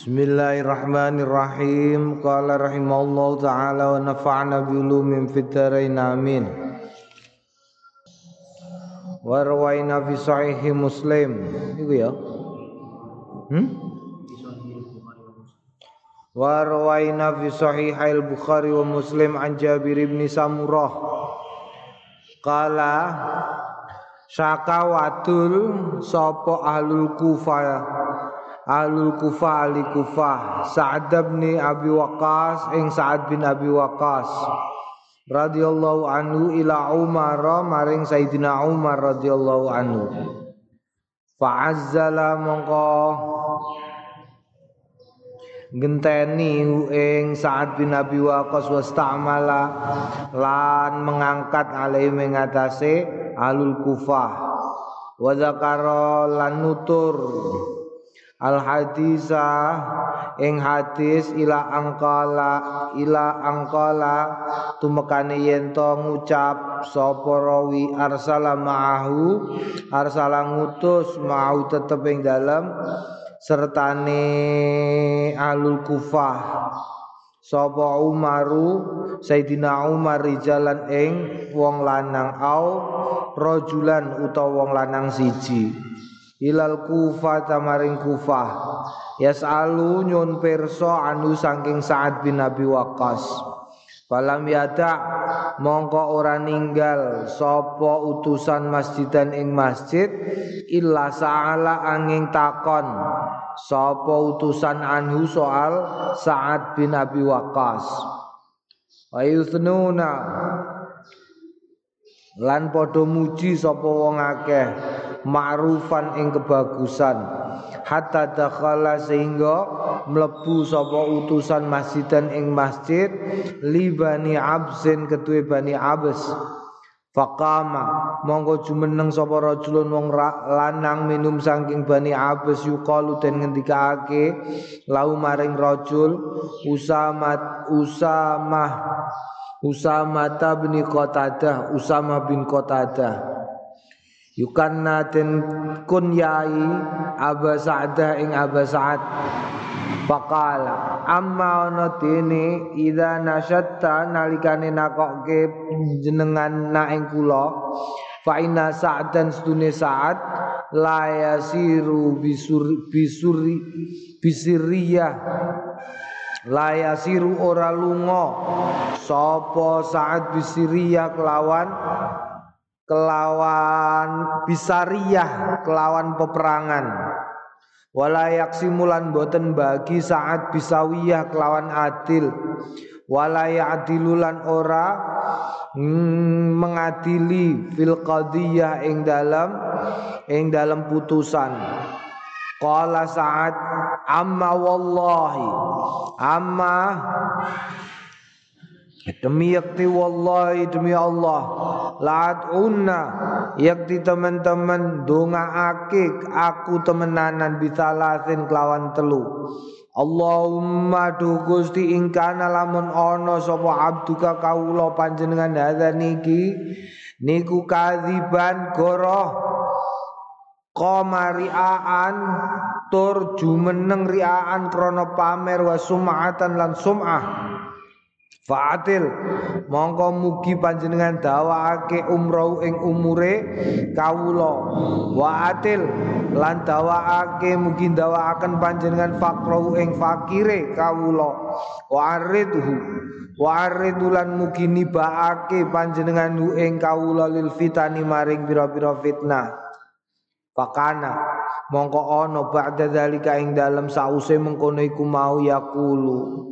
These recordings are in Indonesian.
Bismillahirrahmanirrahim. Qala rahimallahu taala wa nafa'na bi ulumin fid amin. Wa fi sahih Muslim. Iku ya. Hmm? Wa rawaina fi sahih al-Bukhari wa Muslim an Jabir bin Samurah. Qala Syakawatul sapa ahlul Kufah Ahlul Kufah ahli Kufah Sa'ad bin Abi Waqqas ing Sa'ad bin Abi Waqqas. Radhiyallahu anhu ila Umar maring Sayyidina Umar radhiyallahu anhu. Fa'azzala mongko. Genteni ing Sa'ad bin Abi Waqqas wastamala lan mengangkat alaihi mengatase alul kufah wa lan nutur al hadisa ing hadis ila angkala ila angkala tumekane yen to ngucap sapa rawi arsala ma'ahu? Arsala ngutus mau tetep ing dalem sertane alul kufah. Sapa Umaru Sayyidina Umar rijalan ing wong lanang au rajulan utawa wong lanang siji ilal kufah tamaring kufah yasalu nyun perso anu saking Sa'ad bin Abi Waqqas. Falam yada mongko ora ninggal sapa utusan masjidan ing masjid illa sa'ala angin takon sapa utusan anhu soal Sa'ad bin Abi Waqqas. Wa yuthnuna lan padha muji sapa wong akeh ma'rufan ing kebagusan. Hatta dakhala sehingga mlebu sapa utusan masjidan ing masjid li bani absin ketuwe bani abs Faqama monggo jumeneng sapa rajulun wong lanang minum saking bani abs yuqalu den ngendikake lau maring rajul usamat usamah Usama bin Qatadah Usama bin Qatadah Yukanna den kunyai Aba Sa'dah ing Aba Sa'ad. Faqala amma ana dene idza nasyatta nalikane nakokke jenengan na ing kula fa inna sa'dan sedune sa'ad la yasiru bisuri bisuri bisiriyah. La yasiru ora lunga. Sapa saat bisiriyah kelawan kelawan bisariyah kelawan peperangan. Wala yaksimulan boten bagi saat bisawiyah kelawan adil. Wala ya'dilulan ora mm, mengadili fil qadiyah ing dalam ing dalam putusan. Qala Sa'ad amma wallahi amma demi yakti wallahi demi Allah. Laat unna yakti teman-teman donga akik aku temenanan bisalasin kelawan telu. Allahumma du Gusti ingkana lamun ana sapa abduka kawula panjenengan hadza niki. Niku kadziban goroh komariaan tur jumeneng riaan krana pamer wa sum'atan lan sum'ah Fa'atil. Mongko mugi panjenengan dawaake umroh ing umure kawula. Wa atil lan dawaake mugi dawaaken panjenengan fakrau ing fakire kawula. Wa aridhu wa aridulan mugi nibaake panjenengan ing kawula lil fitani maring pira-pira fitnah. Pakana mongko ono ba'da dzalika ing dalem sause mengkono iku mau yaqulu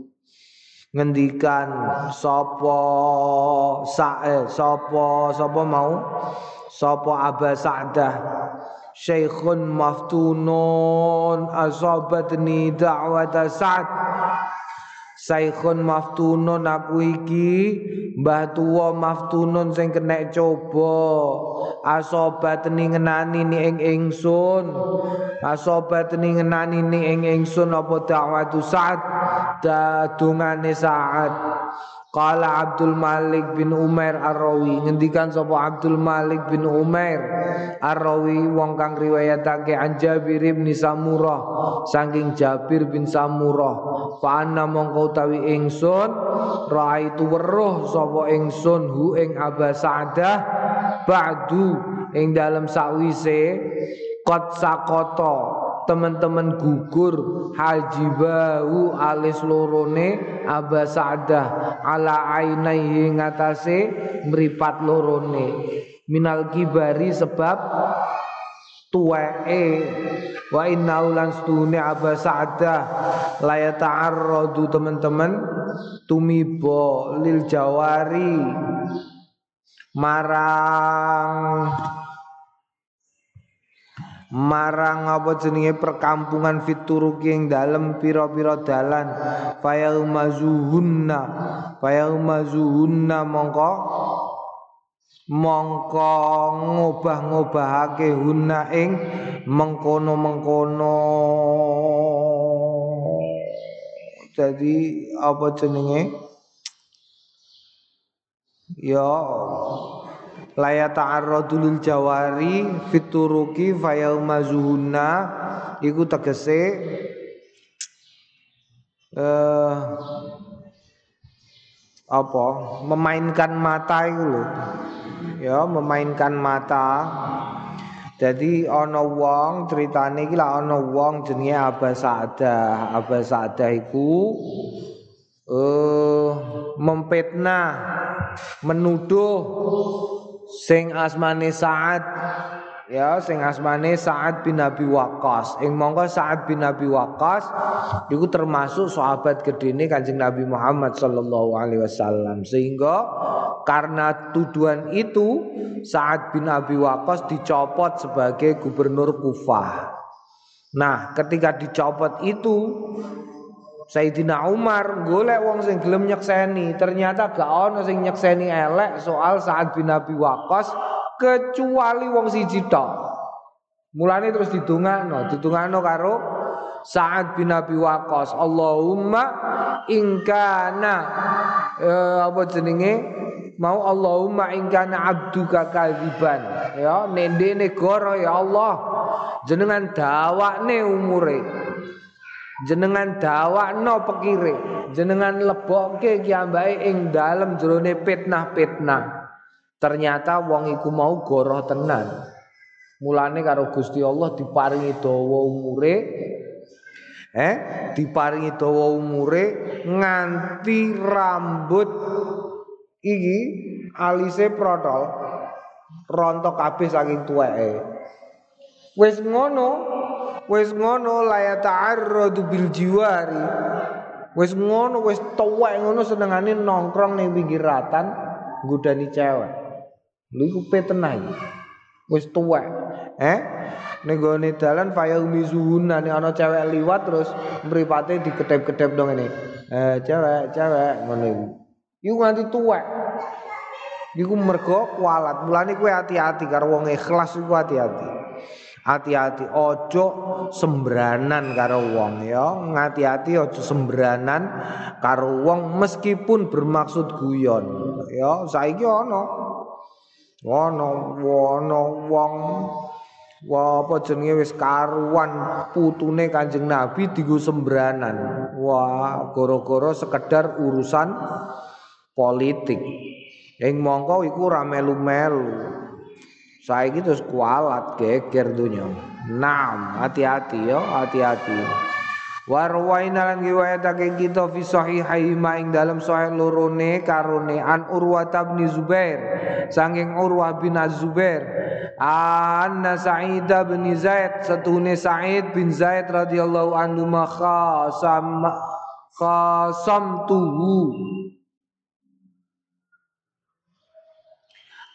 ngendikan sapa sae sapa sapa mau? Sapa aba sa'dah. Syekhun maftunun asabatni da'wata sa'd. Saikhun maftunun aku iki Mbah tuwa maftunun sing kena coba. Asobat ni ngenani ni ing ingsun. Asobat ni ngenani ni ing ingsun Apa dakwatu saat Dadungane saat Qala Abdul Malik bin Umair Ar-Rawi. Ngendikan sapa Abdul Malik bin Umair Ar-Rawi wong kang riwayatake an Jabir bin Samurah saking Jabir bin Samurah. Fa anna mongko utawi ingsun raaitu weruh sapa ingsun hu ing Aba Sa'dah ba'du ing dalam sakwise qad sakoto teman-teman gugur hajibahu alis lorone aba sa'dah ala ainaihi ngatasé mripat lorone. Minal kibari sebab tuweke wa inna ulan stune aba sa'dah la yata'arradu teman-teman tumibo lil jawari. Marang marang apa jenenge perkampungan fituruki ing dalem pira-pira dalan? Fayaumazuhunna fayaumazuhunna mongko. Mongko ngobah-ngobahake hunna ing mengkono-mengkono. Jadi apa jenenge? Ya la ta'arradu lil jawari fituruki fayaumazuhunna iku tegese eh apa? Memainkan mata itu lho. Ya memainkan mata. Jadi ana wong critane iki lak ana wong jenenge Aba Sa'dah. Aba Sa'dah iku eh mempetnah menuduh sing asmane Sa'ad. Ya sing asmane Sa'ad bin Abi Waqqas. Ing mongko Sa'ad bin Abi Waqqas iku termasuk sahabat gedene Kanjeng Nabi Muhammad sallallahu alaihi wasallam. Sehingga karena tuduhan itu Sa'ad bin Abi Waqqas dicopot sebagai gubernur Kufah. Nah ketika dicopot itu Sayyidina Umar golek wong sing gelem nyekseni, ternyata gak ono sing nyekseni elek soal Sa'ad bin Abi kecuali wong siji tok. Mulane terus didongakno, didongakno karo Sa'ad bin Abi Waqqas. Allahumma ingkana eh, apa jenenge mau Allahumma ingkana abduka kadziban ya nende negara ya Allah jenengan dawakne umure jenengan dawakno pekire jenengan lebokke kiambae ing dalem jerone fitnah-fitnah. Ternyata wong iku mau goroh tenan. Mulane karo Gusti Allah diparingi dawa umure eh diparingi dawa umure nganti rambut iki alise protol rontok kabeh saking tuweke. Wis ngono wis ngono la ta'arradu bil jiwari. Wis ngono wis tuwek ngono senengane nongkrong ning pinggiratan nggodani cewek. Lho iku petenah iki. Wis tuwek. Eh? Ning gone dalan faya mizuhuna nek ana cewek liwat terus mripate dikedep-kedep dong ini eh cewek cewek ngono iku. Iku nganti tuwek. Iku mergo kualat. Mulane kowe hati-hati karo wong ikhlas iku hati-hati hati-hati ojo sembranan karo wong ya ngati-hati ojo sembranan karo wong meskipun bermaksud guyon ya saiki ana ana ana wong Wah apa jenenge wis karuan putune Kanjeng Nabi digo sembranan. Wah, goro-goro sekedar urusan politik. Ing mongko iku ora melu-melu. Saiki terus kualat geger dunya. Naam, hati-hati yo, hati-hati. Warwaina lan riwayatake kita fi sahihai ma ing dalam sahih lorone karone an Urwa bin Zubair saking Urwa bin Zubair anna Sa'id bin Zaid satune Sa'id bin Zaid radhiyallahu anhu ma khasam khasamtuhu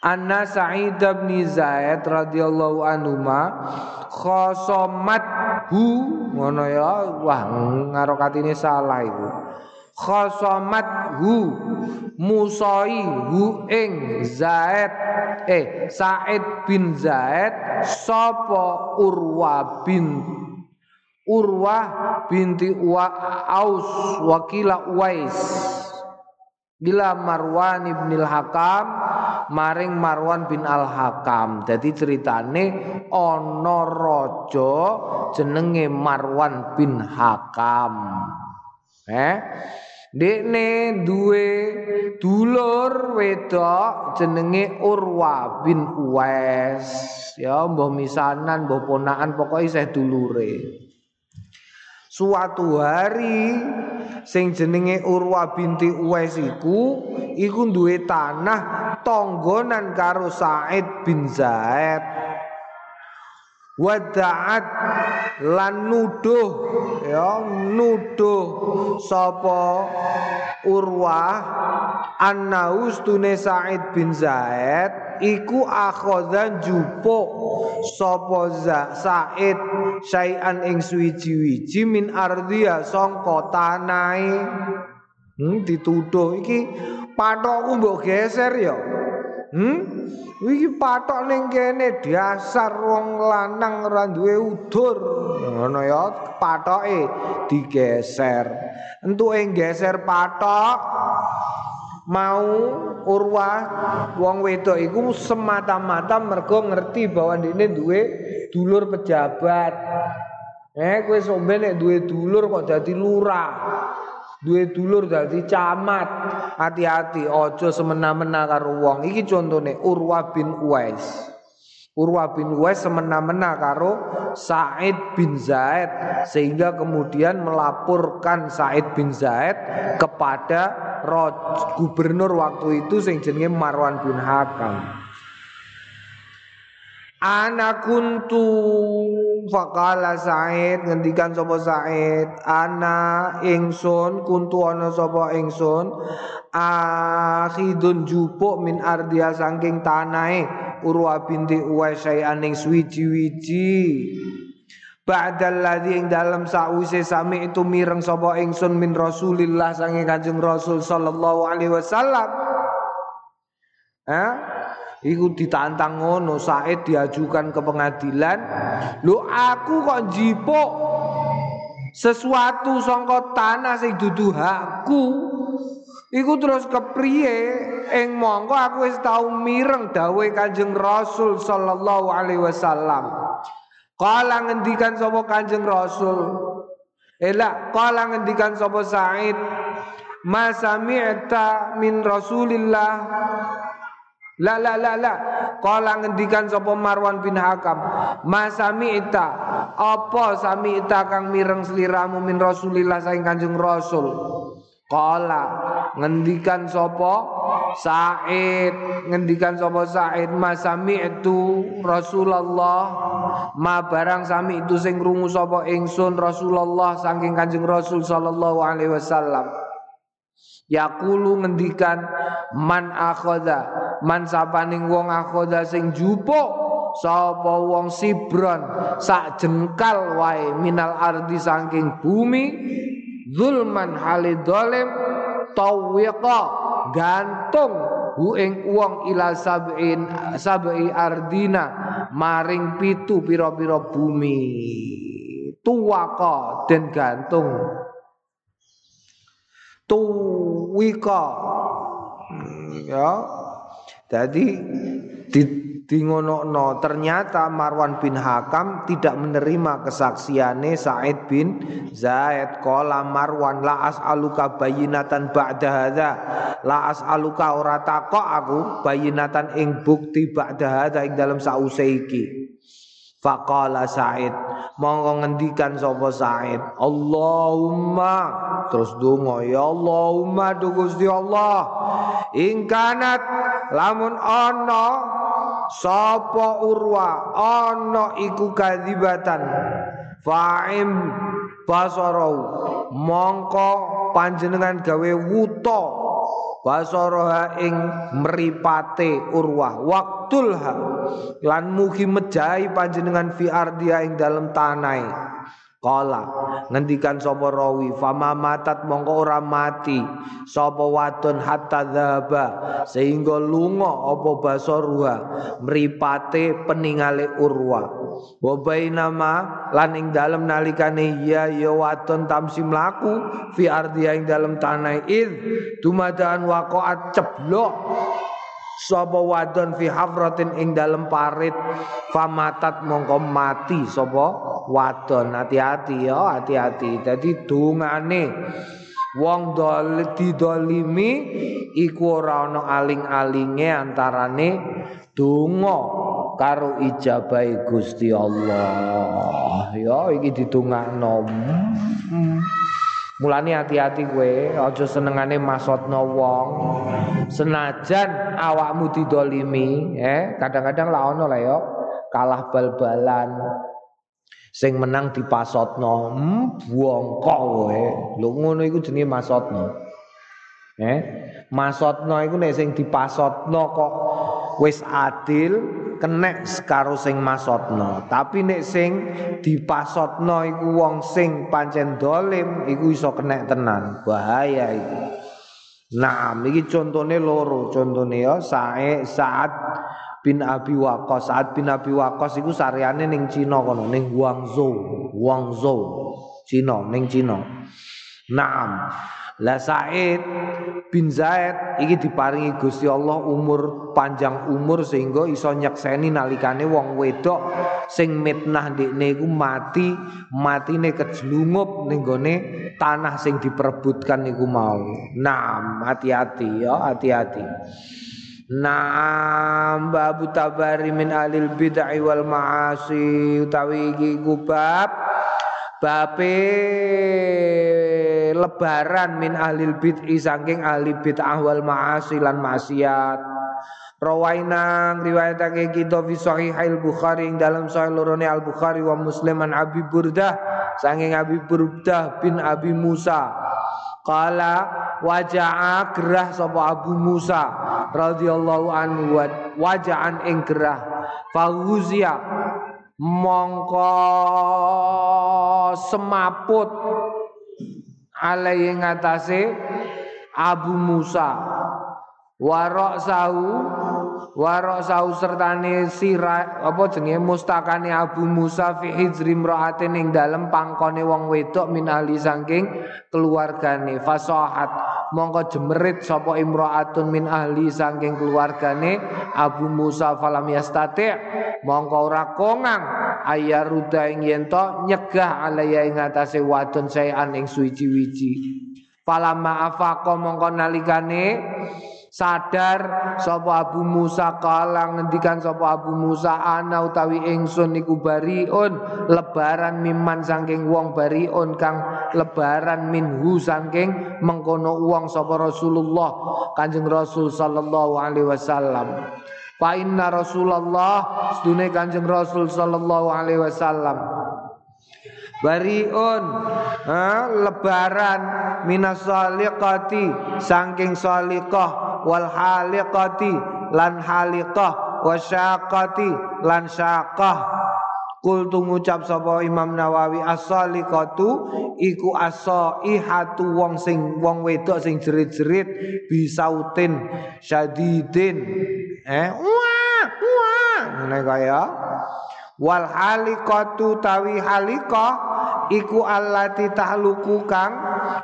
Anna Sa'id bin Zaid radhiyallahu anhu ma khosomat hu ngono ya wah ngarokatine salah iku. Khosomat hu musai hu ing Zaid eh Sa'id bin Zaid sapa Urwa bin Urwa binti Wa Aus wakila Uwais Ila Marwan ibn al-Hakam maring Marwan bin al-Hakam. Jadi ceritane ana raja jenenge Marwan bin Hakam. Eh? Dekne duwe dulur wedok jenenge Urwa bin Uwais. Ya mbah misanan, mbah ponakan pokoke isih dulure. Suatu hari sing jenenge Urwa binti Uwais iku iku duwe tanah tonggonan karo Said bin Zaid. Wada'at lan nuduh ya nuduh sapa Urwah annaus tune Said bin Zaid iku akhadhan jupuk sapa Said syai'an ing suwiji-wiji min ardhiya sangka tanahe hmm, dituduh iki pathokku mbok geser ya Hmm? Iki patok ning kene dasar wong lanang ora duwe udur. Ngono ya, patoke digeser. Entuke geser patok mau urwa wong wedok iku semata-mata mergo ngerti bahwa dene duwe dulur pejabat. Eh kowe sombe nek duwe dulur kok dadi lurah. Duwe dulur dadi camat. Hati-hati aja semena-mena karo wong. Iki contone Urwa bin Uwais. Urwa bin Uwais semena-mena karo Said bin Zaid sehingga kemudian melaporkan Said bin Zaid kepada gubernur waktu itu sing jenenge Marwan bin Hakam Ana kuntu faqala Said ngendikan sapa Said. Ana ingsun kuntu ana sapa ingsun. Akhidun jupuk min ardia saking tanahe. Urwa binti Uwais sayaning swiji-wiji Ba'dal ladzi ing dalem sause sami itu mireng sapa ingsun min Rasulillah saking Kanjeng Rasul sallallahu alaihi wasallam. Eh? Iku ditantang ngono Said diajukan ke pengadilan Lu aku kok jipuk Sesuatu songkot tanah sing dudu hakku Iku terus kepriye ing mongko aku wis tau mireng dawuh Kanjeng Rasul sallallahu alaihi wasallam. Kala ngendikan sapa Kanjeng Rasul? Ela kala ngendikan sapa Said? Ma sami'ta min Rasulillah La la la la. Kala ngendikan sapa Marwan bin Hakam, "Masami ita, apa sami ita kang mireng sliramu min Rasulillah saing Kanjeng Rasul?" Kala ngendikan sapa Said ngendikan sapa Said masami itu Rasulullah ma barang sami itu sing krungu sapa ingsun Rasulullah saking Kanjeng Rasul sallallahu alaihi wasallam Yakulu ngendikan man akhoda man sapaning wong akhoda sing jupuk sapa wong sibron sak jengkal wae minal ardi saking bumi zulman halidolim tawiqa gantung hu ing wong ila sab'in sab'i ardina maring pitu pira-pira bumi. Tuwaka den gantung. Tuwika hmm, ya jadi di, di ternyata Marwan bin Hakam tidak menerima kesaksiannya Said bin Zaid kola Marwan la as'aluka bayinatan ba'da hadza. La as'aluka ora takok aku bayinatan ing bukti ba'da hadza ing dalam sause iki. Faqala Said monggo ngendikan sapa Said? Allahumma. Terus donga ya Allahumma du Gusti Allah. Ing kanat lamun ana sapa urwa ana iku kadzibatan. Fa'im basarau. Mongko panjenengan gawe wuta basaraha ing mripate urwah waktulha lan mugi mejahi panjenengan fi ardia ing dalem tanai Kala ngendikan sapa rawi fama matat mongko ora mati. Sapa wadon hatta dzaba sehingga lunga apa basaruha mripate peningale urwa. Wa bainama lan ing dalem nalikane ya ya wadon tamsi mlaku fi ardi ing dalem tanah id dumadaan waqaat ceblok sapa wadon fi hafratin ing dalem parit famatat mongko mati sapa wadon. Hati-hati ya hati-hati. Dadi dungane wong dol didolimi iku ora ana aling-alinge antarane donga karo ijabahe Gusti Allah. Ya iki ditungakno hmm. Mulane hati-hati kowe, aja senengane masotno wong. Senajan awakmu didolimi, eh kadang-kadang lah ono lah ya kalah bal-balan. Sing menang dipasotno, hmm, buangkok kowe. Lho ngono iku jenenge masotno. Eh, masotno iku nek sing dipasotno kok wis adil kenek karo sing masotno. Tapi nek sing dipasotno iku wong sing pancen dolim iku iso kenek tenan. Bahaya iku. Nah iki contone loro. Contone ya sae saat bin Abi Waqqas. Saat bin Abi Waqqas iku sareane ning Cina kono ning Guangzhou. Guangzhou Cina ning Cina. Naam lah Said bin Zaid iki diparingi Gusti Allah umur panjang umur sehingga iso nyekseni nalikane wong wedok sing mitnah ndekne iku mati matine kejlungup ning gone tanah sing diperebutkan niku mau. Nah, hati-hati ya, hati-hati. Naam babu tabari min alil bid'ah wal ma'asi utawi iki kubab bape lebaran min ahlil bid'i saking ahli bid'ah wal ma'asi lan maksiat. Rawaina riwayatake kita fi sahihail Bukhari ing dalam sahih lorone Al Bukhari wa Muslim an Abi Burdah saking Abi Burdah bin Abi Musa. Kala waja'a gerah sapa Abu Musa radhiyallahu anhu waja'an ing gerah. Fahuzia mongko semaput alaihi ngatasé Abu Musa. Warok sahu warok sahu sertane sira apa jenenge? Mustakane Abu Musa fi hijri imra'atin ing dalem pangkone wong wedok min ahli saking keluargane. Fasahat mongko jemerit sapa imra'atun min ahli saking keluargane Abu Musa falam yastati. Mongko ora kongang. Ayaruda ing yen nyegah alaya ing atase wadon saean ing suci-wici Falama afaqo mongko nalikane sadar sapa Abu Musa kala ngendikan sapa Abu Musa ana utawi ingsun niku bariun lebaran miman saking wong bariun kang lebaran minhu saking mengkono wong sapa Rasulullah Kanjeng Rasul sallallahu alaihi wasallam. Fa inna Rasulullah sedune Kanjeng Rasul sallallahu alaihi wasallam. Bariun ha, lebaran minas saliqati saking salikah wal haliqati lan haliqah wasyaqati lan syaqah. Kul tu ngucap sapa Imam Nawawi as-saliqatu iku as-saihatu wong sing wong wedok sing jerit-jerit bisautin syadidin. Eh wah wah ngene kaya wal halikatu tawi halika iku allati tahluku kang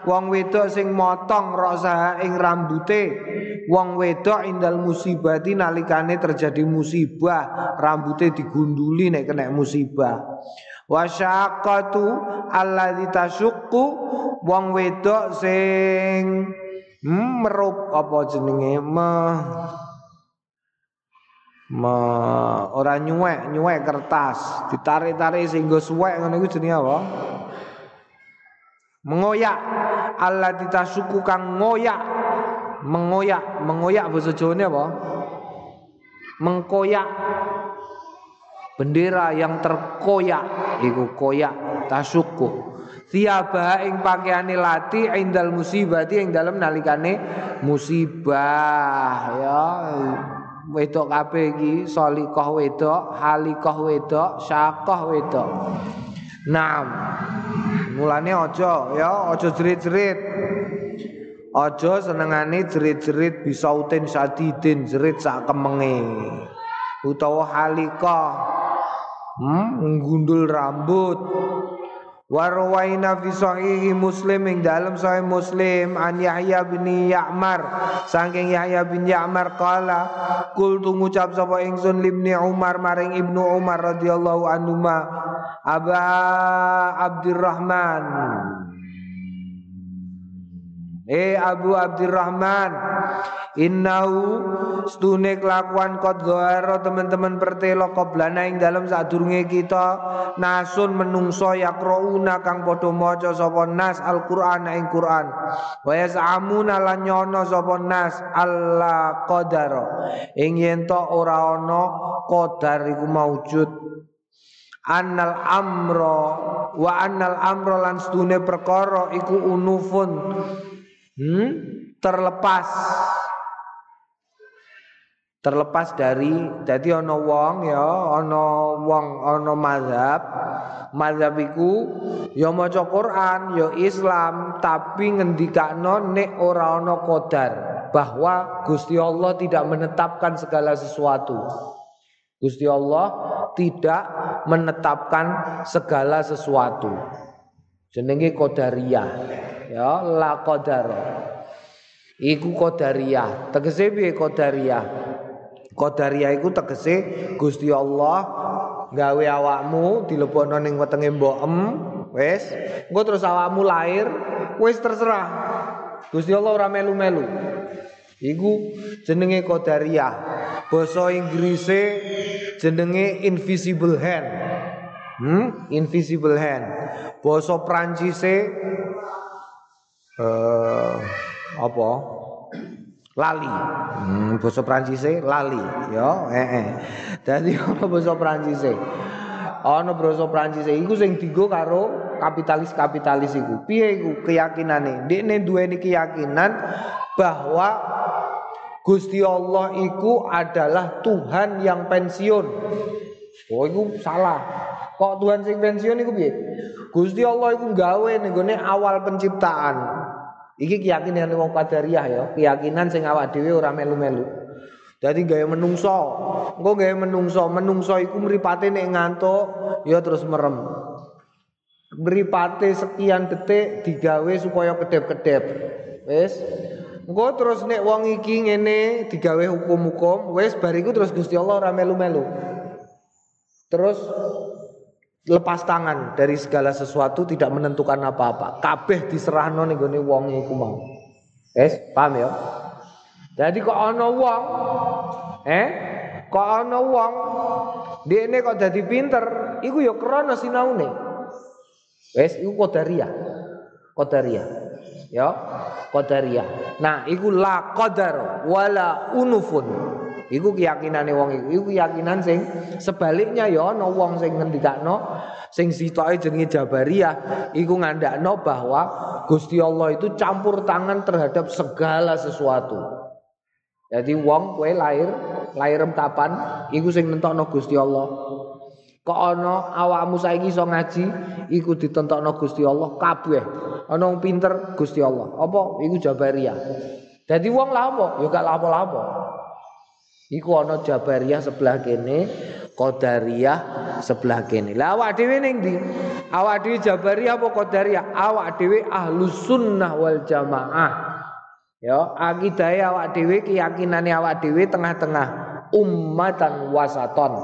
wong wedok sing motong rasa ing rambute wong wedok indal musibati nalikane terjadi musibah. Rambute digunduli nek kena musibah. Wasyaqatu allati tasyuqqu wong wedok sing merup apa jenenge? Me ora nyuwek nyuwek kertas. Ditarik-tarik sehingga suwek ngono iku jenenge apa? Mengoyak Allah ditasuku kang ngoyak. Mengoyak mengoyak bahasa Jawa apa? Mengkoyak. Bendera yang terkoyak iku koyak tasuku tiaba ing pakaiane lati indal musibati ing dalam nalikane musibah ya. Wedok kabeh iki salikah wedok halikah wedok syakah wedok. Nah, mulane ojo ya, ojo jerit-jerit. Ojo senengane jerit-jerit bisa utin sadidin jerit sak kemenge. Utawa halika. Hmm, gundul rambut. Warwaina fi sahihi Muslim ing dalam sahih Muslim an Yahya bin Ya'mar. Saking Yahya bin Ya'mar qala kul ngucap sapa ingsun libni Umar maring Ibnu Umar radhiyallahu anhu ma Aba Abdurrahman Eh Abu Abdurrahman Innahu stune kelakuan kot goharo teman-teman pertelo koblana ing dalam sadurunge kita. Nasun menungso yakrouna kang podo moco sapa nas Al-Qur'an ing Qur'an. Wa yasamuna lan nyono sapa nas alla qadara ing yen ora ana qadar iku maujud. Annal amro wa annal amro lan stune perkara iku unufun hmm? terlepas. Terlepas dari jadi ono wong ya ono wong ono mazhab. Mazhab iku ya maca Quran ya Islam tapi ngendikakno nek ora ono qadar bahwa Gusti Allah tidak menetapkan segala sesuatu. Gusti Allah tidak menetapkan segala sesuatu. Jenenge qadariyah ya la qadar iku qadariyah. Tegese piye qadariyah? Qadariyah iku tegese Gusti Allah gawe awakmu dilebokno ning wetenge mbokem wis? Engko terus awakmu lahir wis terserah. Gusti Allah ora melu-melu. Iku jenenge qadariyah. Basa Inggrise jenenge invisible hand. Hmm? invisible hand. Basa Prancis uh, apa lali hmm, basa Prancis lali ya eh eh dadi ana basa Prancis ana basa Prancis iku sing digo karo kapitalis-kapitalis iku piye iku keyakinane ndekne duweni keyakinan bahwa Gusti Allah iku adalah Tuhan yang pensiun. Oh iku salah. Kok Tuhan sing pensiun iku piye? Gusti Allah iku gawe ning awal penciptaan. Iki keyakinan wong Qadariyah ya, keyakinan sing awak dhewe ora melu-melu. Dadi gawe menungso. Engko gawe menungso, menungso iku mripate nek ngantuk ya terus merem. Mripate sekian detik digawe supaya kedep-kedep. Wis. Engko terus nek wong iki ngene digawe hukum-hukum, wis bariku terus Gusti Allah ora melu-melu. Terus lepas tangan dari segala sesuatu tidak menentukan apa-apa. Kabeh diserahno ning gone wong iku mau. Wes, paham ya? Jadi kok ana wong eh kok ana wong dekne kok dadi pinter, iku ya krana sinaune. Wes, iku qadariyah. Qadariyah. Ya, qadariyah. Nah, iku la qadar wala unufun. Iku keyakinane wong iku. Iku keyakinan sing sebaliknya ya ana wong sing ngendikakno sing sitoke jenenge Jabariyah iku ngandakno bahwa Gusti Allah itu campur tangan terhadap segala sesuatu. Jadi wong kowe lahir lahir kapan iku sing nentokno Gusti Allah. Kok ana awakmu saiki iso ngaji iku ditentokno Gusti Allah kabeh. Wong pinter Gusti Allah. Apa iku Jabariyah. Jadi wong lah apa? Ya gak lapo-lapo. Iku ana Jabariyah sebelah kene, Qadariyah sebelah kene. Lah awak dhewe ning ndi? Awak dhewe Jabariyah apa Qadariyah? Awak dhewe Ahlus Sunnah wal Jamaah. Ya, akidah awak dhewe keyakinane awak dhewe tengah-tengah ummatan wasaton.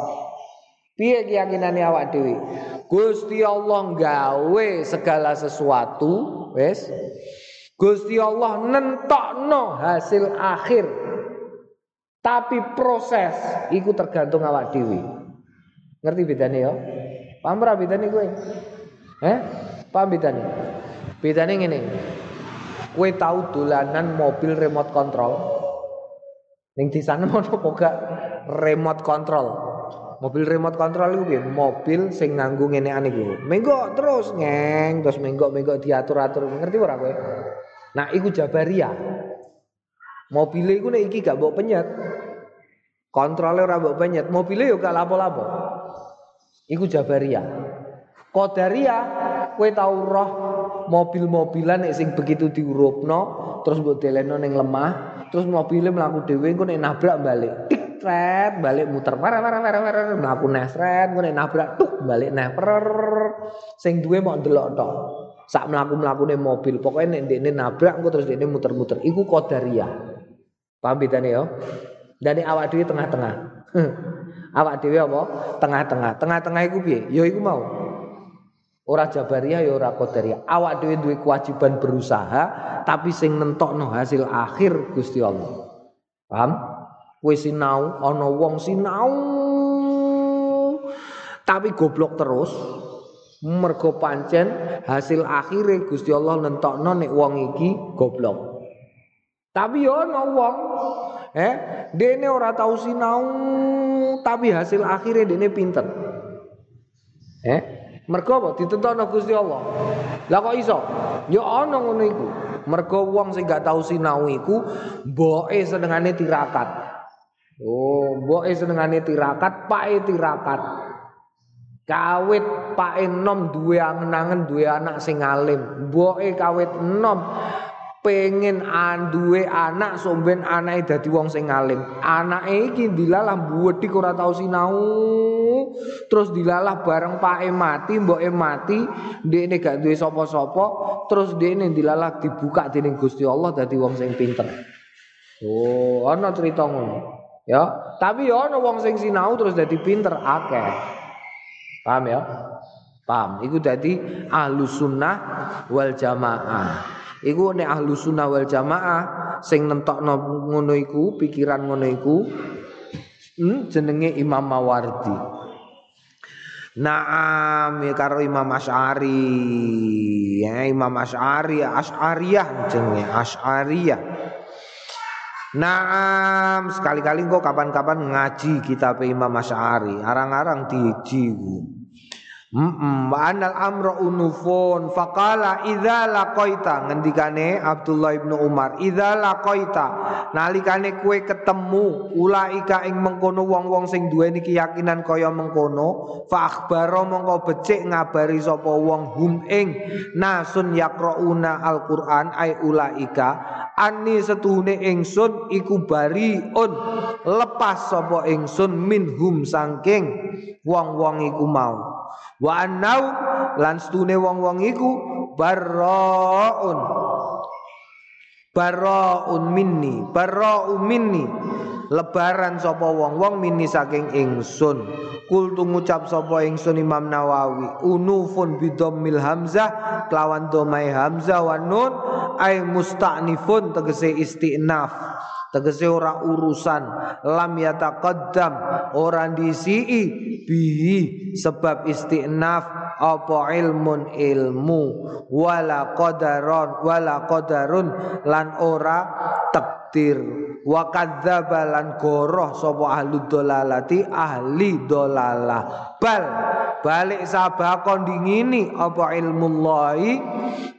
Piye keyakinane awak dhewe? Gusti Allah gawe segala sesuatu, wis. Gusti Allah nentokno hasil akhir tapi proses iku tergantung awak dhewe. Ngerti bedane ya? Paham ora bedane kowe? Eh? Paham bedane? Bedane ngene. Kowe tahu dolanan mobil remote control? Ning di sana mau apa remote control? Mobil remote control itu piye? Mobil sing nganggo ngene ane iku. Menggo terus ngeng, terus menggo-menggo diatur-atur. Ngerti ora kowe? Nah, iku Jabariyah. Mobil iku nek iki gak mbok penyet. Kontrole ora penyet, mobilnya yo gak lapo-lapo. Iku Jabariyah. Qadariyah kowe tau roh mobil-mobilan nek sing begitu diurupno terus mbok deleno ning lemah terus mobilnya mlaku dhewe engko nek nabrak balik tik tret balik muter parah parah parah parah mlaku nesret engko nek nabrak tuk balik neh sing duwe mau ndelok tok. Sak mlaku-mlakune mobil pokoknya nek ndekne nabrak engko terus ndekne muter-muter. Iku qadariyah paham bedane ya dan awak dhewe tengah-tengah awak dhewe apa tengah-tengah tengah-tengah iku piye ya iku mau Ora Jabariyah ya ora Qadariyah. Awak dhewe duwe kewajiban berusaha, tapi sing nentokno hasil akhir Gusti Allah. Paham? Kowe sinau ana wong sinau tapi goblok terus. Mergo pancen hasil akhirnya Gusti Allah nentokno nek wong iki goblok. Tapi yo ana wong eh dene ora tau sinau tapi hasil akhirnya dene pinter. Eh Mergo apa? Ditentokno Gusti Allah. Lah kok iso? Ya ana ngono iku. Mergo wong sing gak tau sinau iku mboke senengane tirakat. Oh, mboke senengane tirakat, pake tirakat. Kawit pake enom duwe angen-angen duwe anak sing alim. Kawit enom pengen duwe anak somben anake dadi wong sing alim. Anake iki dilalah buwedhi ora tau sinau. Terus dilalah bareng pake mati, mboke mati, ndekne gak duwe sapa-sapa, terus ndekne dilalah dibuka dening Gusti Allah dadi wong sing pinter. Oh, ana cerita ngono. Ya, tapi ya ana wong sing sinau terus dadi pinter akeh. Paham ya? Paham. Iku dadi ahlus sunnah wal jamaah. Iku nek ahlu sunnah wal jamaah sing nentokno ngono iku, pikiran ngono iku hmm, jenenge Imam Mawardi. Naam ya karo Imam Asy'ari. Ya Imam Asy'ari, Asy'ariyah jenenge Asy'ariyah. Naam sekali-kali kok kapan-kapan ngaji kitab Imam Asy'ari, arang-arang diiji Mm wa anal amra unufun. Faqala idza laqaita. Ngendikane Abdullah ibnu Umar idza laqaita. Nalikane kue ketemu ulaika ing mengkono wong-wong sing duweni keyakinan kaya mengkono fa akhbara mongko becik ngabari sapa wong hum ing nasun yaqrauna alquran ay ulaika ani setuhune ingsun iku bariun lepas sapa ingsun minhum saking wong-wong iku mau wa annau lan stune wong-wong iku barraun barraun minni barraun minni. Lebaran sapa wong-wong minni saking ingsun. Kul ngucap sapa ingsun Imam Nawawi unufun bidammil hamzah kelawan domai hamzah wa nun ay musta'nifun tegese istinaf tegese ora urusan. Lam yataqaddam. Ora disii. Bihi. Sebab istinaf. Apa ilmun ilmu. Wala qadaron. Wala qadarun. Lan ora takdir. Wa kadzdzaba lan goroh sapa ahli dolalati ahli dolalah. Bal balik sabakon dingini apa ilmu Allahi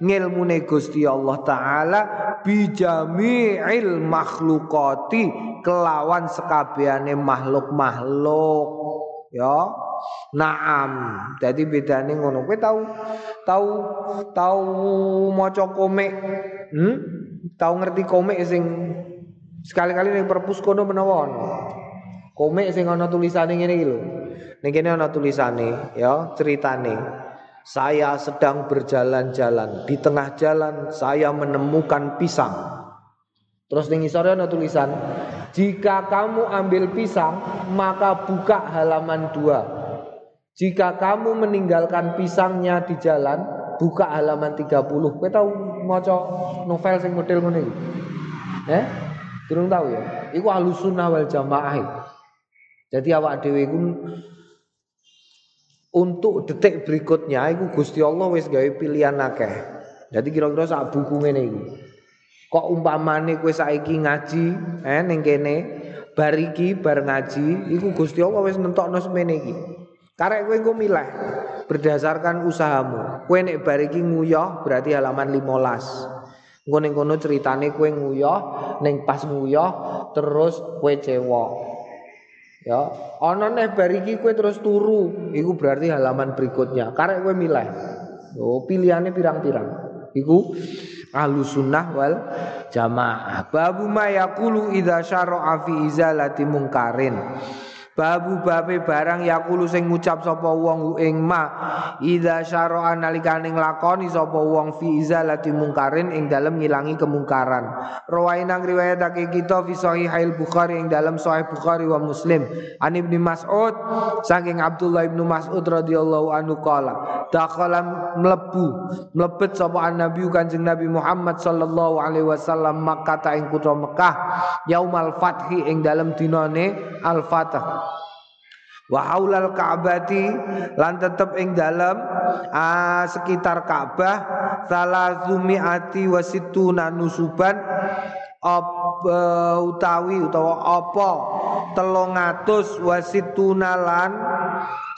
ngilmune Gusti Allah taala bijami'il makhlukati kelawan sekabehane makhluk-makhluk ya Naam. Jadi bedane ngono. Kowe tahu tahu tahu maca komik? Hmm? Tahu ngerti komik sing sekali-kali ning perpus kono menawa. Komik sing ana tulisane ngene iki lho. Ning kene ana tulisane ya, ceritane. Saya sedang berjalan-jalan, di tengah jalan saya menemukan pisang. Terus ning isore ana tulisan, jika kamu ambil pisang, maka buka halaman dua. Jika kamu meninggalkan pisangnya di jalan, buka halaman 30. Kowe tahu maca novel sing model ngene iki? Eh? Durung tahu ya. Iku alusunah wal jamaah. Jadi awak dhewe iku untuk detik berikutnya iku Gusti Allah wis gawe pilihan akeh. Jadi kira-kira sak buku ngene. Kok umpamane kowe saiki ngaji eh ning kene bar iki bar ngaji iku Gusti Allah wis nentokno semene iki. Karek kowe engko milih berdasarkan usahamu. Kowe nek bar iki nguyah berarti halaman 15. Engko ning kono ceritane kowe nguyah, ning pas nguyah terus kowe cewek. Ya, ana neh bar iki terus turu, iku berarti halaman berikutnya. Karek kowe milih. Oh, pilihannya pirang-pirang. Iku ahlu sunnah wal jamaah. Babu ma yaqulu idza syara'a fi izalati mungkarin. Babu babe barang yakulu sing ngucap sapa wong ing ma idza syara'a nalikane nglakoni sapa wong fi izalati mungkarin ing dalem ngilangi kemungkaran. Rawainang riwayatake kita fi sahihail Bukhari ing dalem sahih Bukhari wa Muslim. An Ibnu Mas'ud saking Abdullah Ibnu Mas'ud radhiyallahu anhu qala dakhala mlebu mlebet sapa Nabi Kanjeng Nabi Muhammad sallallahu alaihi wasallam Makkah ing kutha Mekah yaumal fathi ing dalem dinane al-Fatah wa haulal ka'bati lan tetep ing dalem uh, sekitar Ka'bah salazumiati wasituna nusuban op, uh, utawi utawa apa telung atus wasituna lan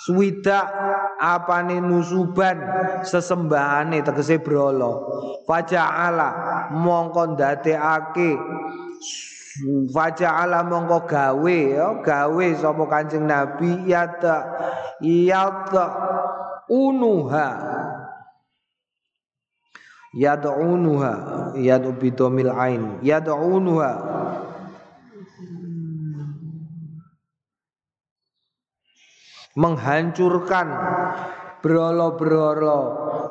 swida apane nusuban sesembahane tegese brolo faja'ala mongko ndadekake Faja'ala mongko gawe ya. Gawe sapa Kanjeng Nabi? Yata yata unuha. Yad'unuha yad'u bidomil ain. Yad'unuha menghancurkan brolo-brolo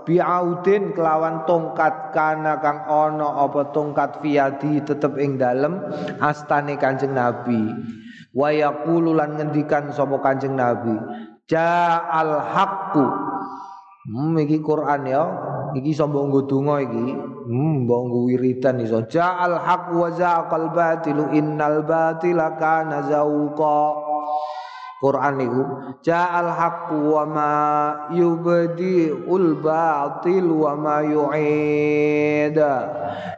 biaudin kelawan tongkat kana kang ono apa tongkat fiadi tetep ing dalem astane Kanjeng Nabi. Wa yaqulu lan ngendikan sapa Kanjeng Nabi ja'al haqqu. Hmm iki Quran ya. Iki sambung nggo donga iki. Hmm mbok nggo wiridan iso. Ja'al haqqu wa zaqal batilu innal batila kana zauqa Quran niku ja'al haqqu wa ma yubdi'ul batil wa ma yu'id.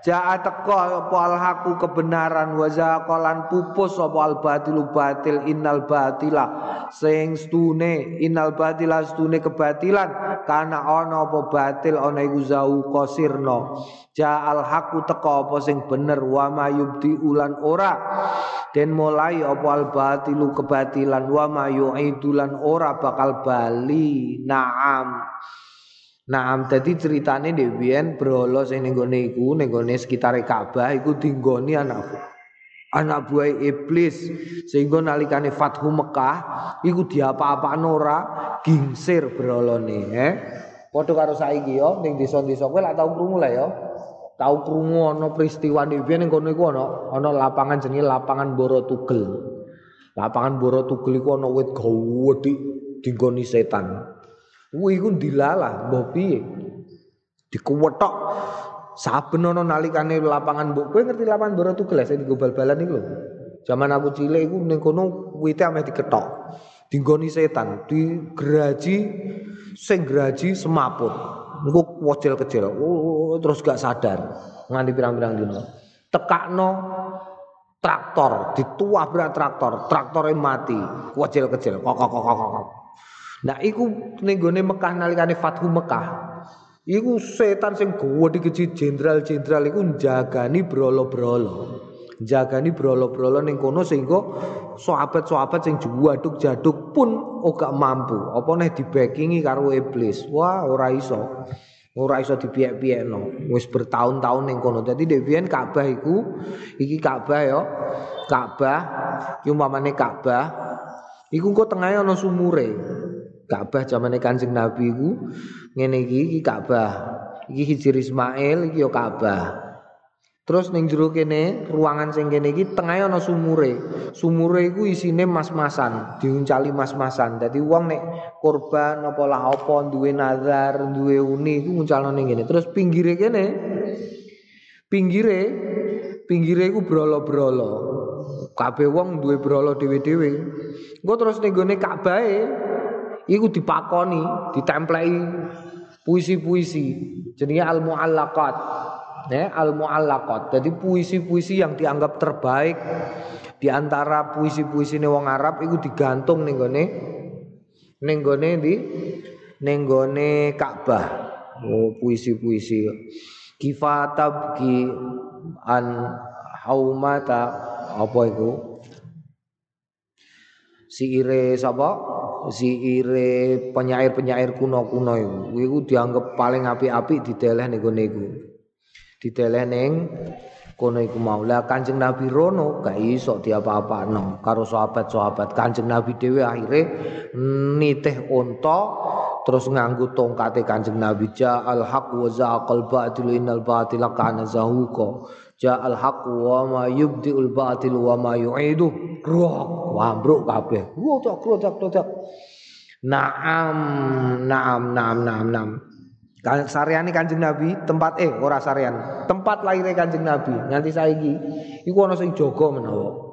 Ja'a teka apa al haqqu kebenaran wa zaqalan pupus apa al batilu batil innal batila sing stune innal batila stune kebatilan kana ana apa batil ana iku zau qasirna. Ja'al haqqu teka apa sing bener wa ma yubdi'ulan ora. Den mulai apa al batilu kebatilan wa ma yu'idulan ora bakal bali. Naam. Naam dadi ceritane ndek biyen brolo sing ning gone iku ning gone sekitar Ka'bah iku dinggoni anak anak buah iblis. Sehingga nalikane Fathu Mekah iku diapa-apakno ora? Gingsir brolone eh padha karo saiki yo ning desa-desa kowe lak tau krungu lah yo. Tau krungu ana peristiwa ndek ning kono iku ana ana lapangan jenenge lapangan Boro Tugel. Lapangan Boro Tugel iku ana wit gawedhi dinggoni setan. Kuwi iku dilalah mbah piye. Dikuwetok saben ana nalikane lapangan mbok kowe ngerti lapangan Boro Tugel sing bal-balan iku lho. Zaman aku cilik iku ning kono wite ameh diketok. Dinggoni setan, digeraji sing geraji semaput. Niku wojel kecil, oh, terus gak sadar nganti pirang-pirang dino. Tekakno traktor, dituah berat traktor, traktornya mati, kecil kecil, kok kok kok kok. Nah, iku nenggone Mekah nalikane Fathu Mekah. Iku setan sing gede kecil jenderal-jenderal iku njagani brolo-brolo. Jagani brolo-brolo ning kono sehingga sahabat-sahabat sing juwaduk-jaduk pun ora mampu. Apa neh dibekingi karo iblis. Wah, ora iso. ora iso dipiek-piekno wis bertahun-tahun ning kono dadi Devian Ka'bah iku iki Ka'bah ya Ka'bah iki umpamane Ka'bah iku kok tengahnya ana sumure Ka'bah zamane Kanjeng Nabi iku ngene iki iki Ka'bah iki Hijri Ismail iki ya Ka'bah Terus ning jero kene ruangan sing kene iki tengahe ana sumure. Sumure iku isine mas-masan, diuncali mas-masan. Dadi wong nek korban apa lah apa duwe nazar, duwe uni iku nguncalno ning kene. Terus pinggire kene pinggire pinggire iku brolo-brolo. Kabeh wong duwe brolo dhewe-dhewe. Engko terus ning gone Ka'bahe iku dipakoni, ditempleki puisi-puisi jenenge al-muallaqat. ya al muallaqat jadi puisi-puisi yang dianggap terbaik di antara puisi-puisi wong Arab itu digantung ning gone ning gone di ning gone Ka'bah. Oh puisi-puisi. Kifatabki an haumata apa itu si ire sapa si ire penyair-penyair kuno-kuno iku. Iku dianggap paling apik-apik dideleh ning gone iku. Dideleh ning kono iku mau. Lah Kanjeng Nabi rono gak iso diapa-apakno. Karo sahabat-sahabat Kanjeng Nabi dhewe akhire nitih unta terus nganggo tongkate Kanjeng Nabi ja al haq wa zaqal batil innal batila kana zahuqa ja al haq wa ma yubdiul batil wa ma yu'idu roh wambruk kabeh. Rotak rotak rotak naam naam naam naam naam. Saryane Kanjeng Nabi tempat eh ora saryan tempat lahirnya Kanjeng Nabi. Nganti saiki iku ana sing jaga menawa.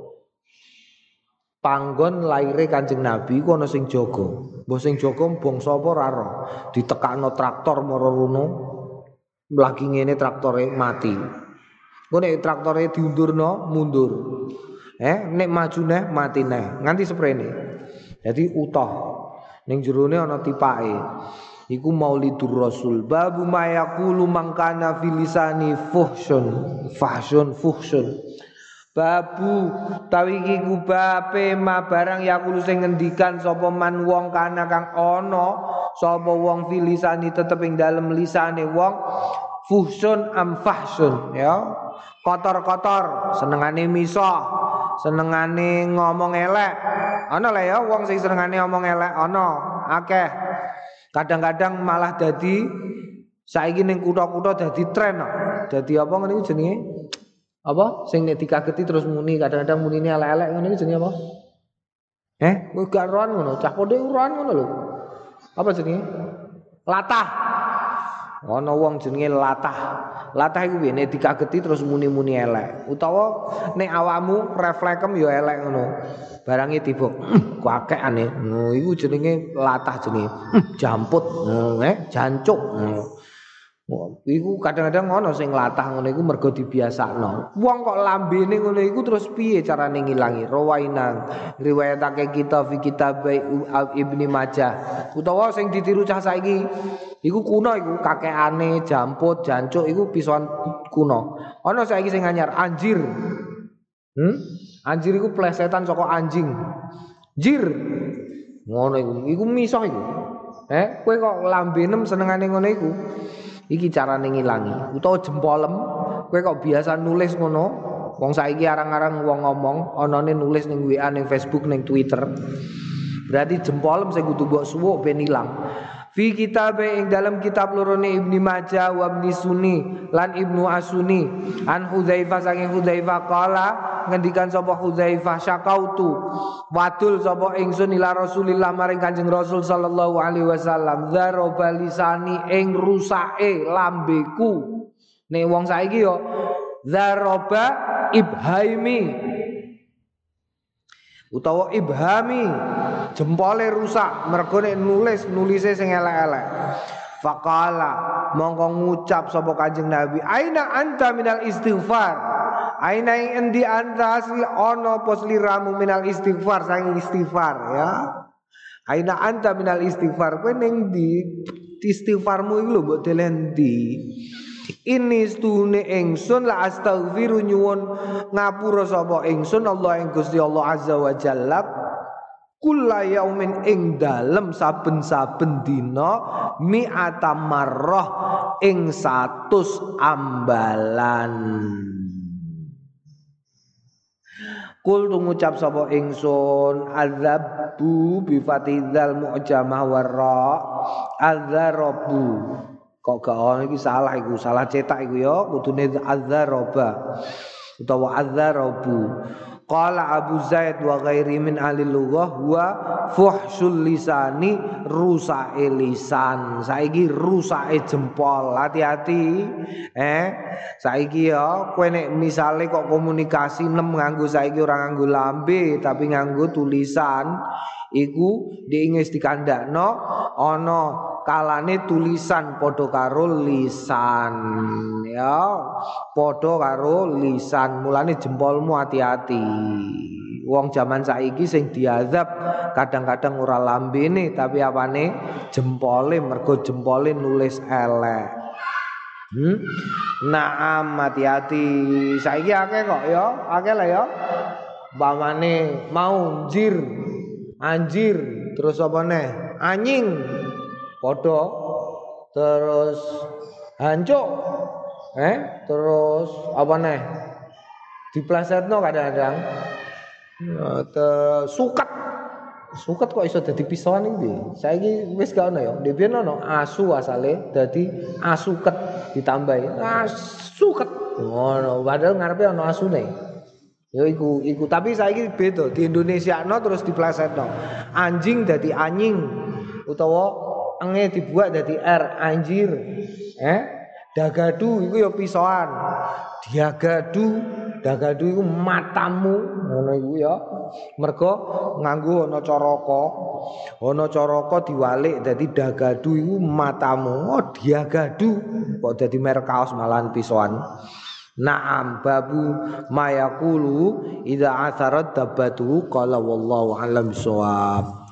Panggon lahirnya Kanjeng Nabi iku ana sing jaga. Mbah sing jaga bangsa apa ora ditekakno traktor mara rono lagi ngene traktore mati Kok nek traktore diundurno mundur. Eh, nek maju neh mati neh. Nganti sprene. Jadi utuh. Ning jerone ana tipake. Iku Maulidur Rasul. Babu mayaqulu mangkana filisani fuhsun. Fahsun fuhsun. Babu tawi iki kubape ma barang yakulu sing ngendikan sapa man wong kana kang ana sapa wong filisani tetep ing dalem lisane wong fuhsun am fahsun ya kotor-kotor, senengane misah, senengane ngomong elek. Ana lah ya wong sing senengane ngomong elek ana, akeh. Kadang-kadang malah dadi saiki ning kutha-kutha dadi tren. Dadi apa ngene iki jenenge? Apa? Sing nek dikageti terus muni, kadang-kadang munine elek-elek ngene iki jenenge apa? Eh, kowe gak roan ngono, cah pondhe roan ngono lho. Apa jenenge? Latah. Ana wong jenenge latah. Latah iku piye nek dikageti terus muni-muni elek. Utawa nek awakmu reflekem ya elek ngono. Barange tiba kakekane. Ngono iku jenenge latah jenenge. Jamput, eh jancuk. Iku kadang-kadang ngono sing latah ngono iku mergo dibiasakno. Wong kok lambene ngono iku terus piye carane ngilangi? Rawainang riwayatake kita fi kitab Ibnu Majah. Utawa sing ditiru cah saiki iku kuno iku kakekane jamput, jancuk iku pisoan kuno. Ana saiki sing anyar anjir. Hmm? Anjir iku plesetan saka anjing. Jir. Ngono iku. Iku misah iku. Eh, kowe kok lambenem senengane ngono iku. Iki carane ngilangi. Utawa jempolem, kowe kok biasa nulis ngono, wong saiki arang-arang wong ngomong, anane nulis ning WA ning Facebook ning Twitter. Berarti jempolem sing kudu mbok suwuk ben ilang. Fi kitab ing dalam kitab lorone Ibnu Majah wa Ibnu Sunni lan Ibnu Asuni. An Hudzaifah saking Hudzaifah qala ngendikan sapa Hudzaifah syakautu wadul sapa ingsun ila Rasulillah maring Kanjeng Rasul sallallahu alaihi wasallam. Dzaraba ing rusake lambeku. Nek wong saiki yo dzaraba ibhaimi utawa ibhami jempole rusak mergo nek nulis nulise sing elek-elek. Faqala mongko ngucap sapa kanjeng nabi aina anta minal istighfar? Aina endi anta asli? Ana apa sliramu minal istighfar? Saking istighfar ya. Aina anta minal istighfar? Kowe ning di istighfarmu iku lho mbok delendi ini stune ingsun la astaghfiru nyuwun ngapura sapa ingsun Allah ing Gusti Allah azza wa jalla. Kula yaumin ing dalem saben-saben dina mi'ata marrah ing satus ambalan. Kul ngucap sapa ingsun azabu bi fatidal mu'jamah warra azarobu kok gak ono iki salah iku? Salah cetak iku ya kudune azzaraba utawa azzarabu qala abu zaid wa ghairi min ahli lughah wa fuhsul lisani rusae lisan. Saiki rusake jempol hati-hati. Eh saiki ya kowe nek misale kok komunikasi nem nganggo saiki ora nganggo lambe tapi nganggo tulisan iku diingis dikandakno ana kalane tulisan padha karo lisan. Ya padha karo lisan. Mulane jempolmu hati-hati wong zaman saiki sing diazab kadang-kadang ora lambene tapi apane jempole mergo jempole nulis elek. Hmm? Naam hati-hati saiki akeh kok ya akeh lah ya. Bamane mau jir anjir, terus apa neh? Anjing. Padha. Terus hancuk. Eh, terus apa neh? Diplesetno kadang-kadang. Ya, suket. Suket kok iso dadi pisoan iki. Saiki wis gak ono ya. Dhewe ono asu asale dadi asuket ditambahi. Asuket. Ngono, padahal ngarepe ono asune. Ya iku iku tapi saiki beda di Indonesia no terus diplesetno. Anjing dadi anjing utawa enge dibuat dadi R anjir. Eh? Dagadu iku ya pisoan. Diagadu, dagadu iku matamu ngono iku ya. Mergo nganggo ana caraka. Ana caraka diwalik dadi dagadu iku matamu. Oh, diagadu kok dadi merek kaos malahan pisoan. Naam babu mayakulu idza atharat tabatu qala wallahu alam bisawab.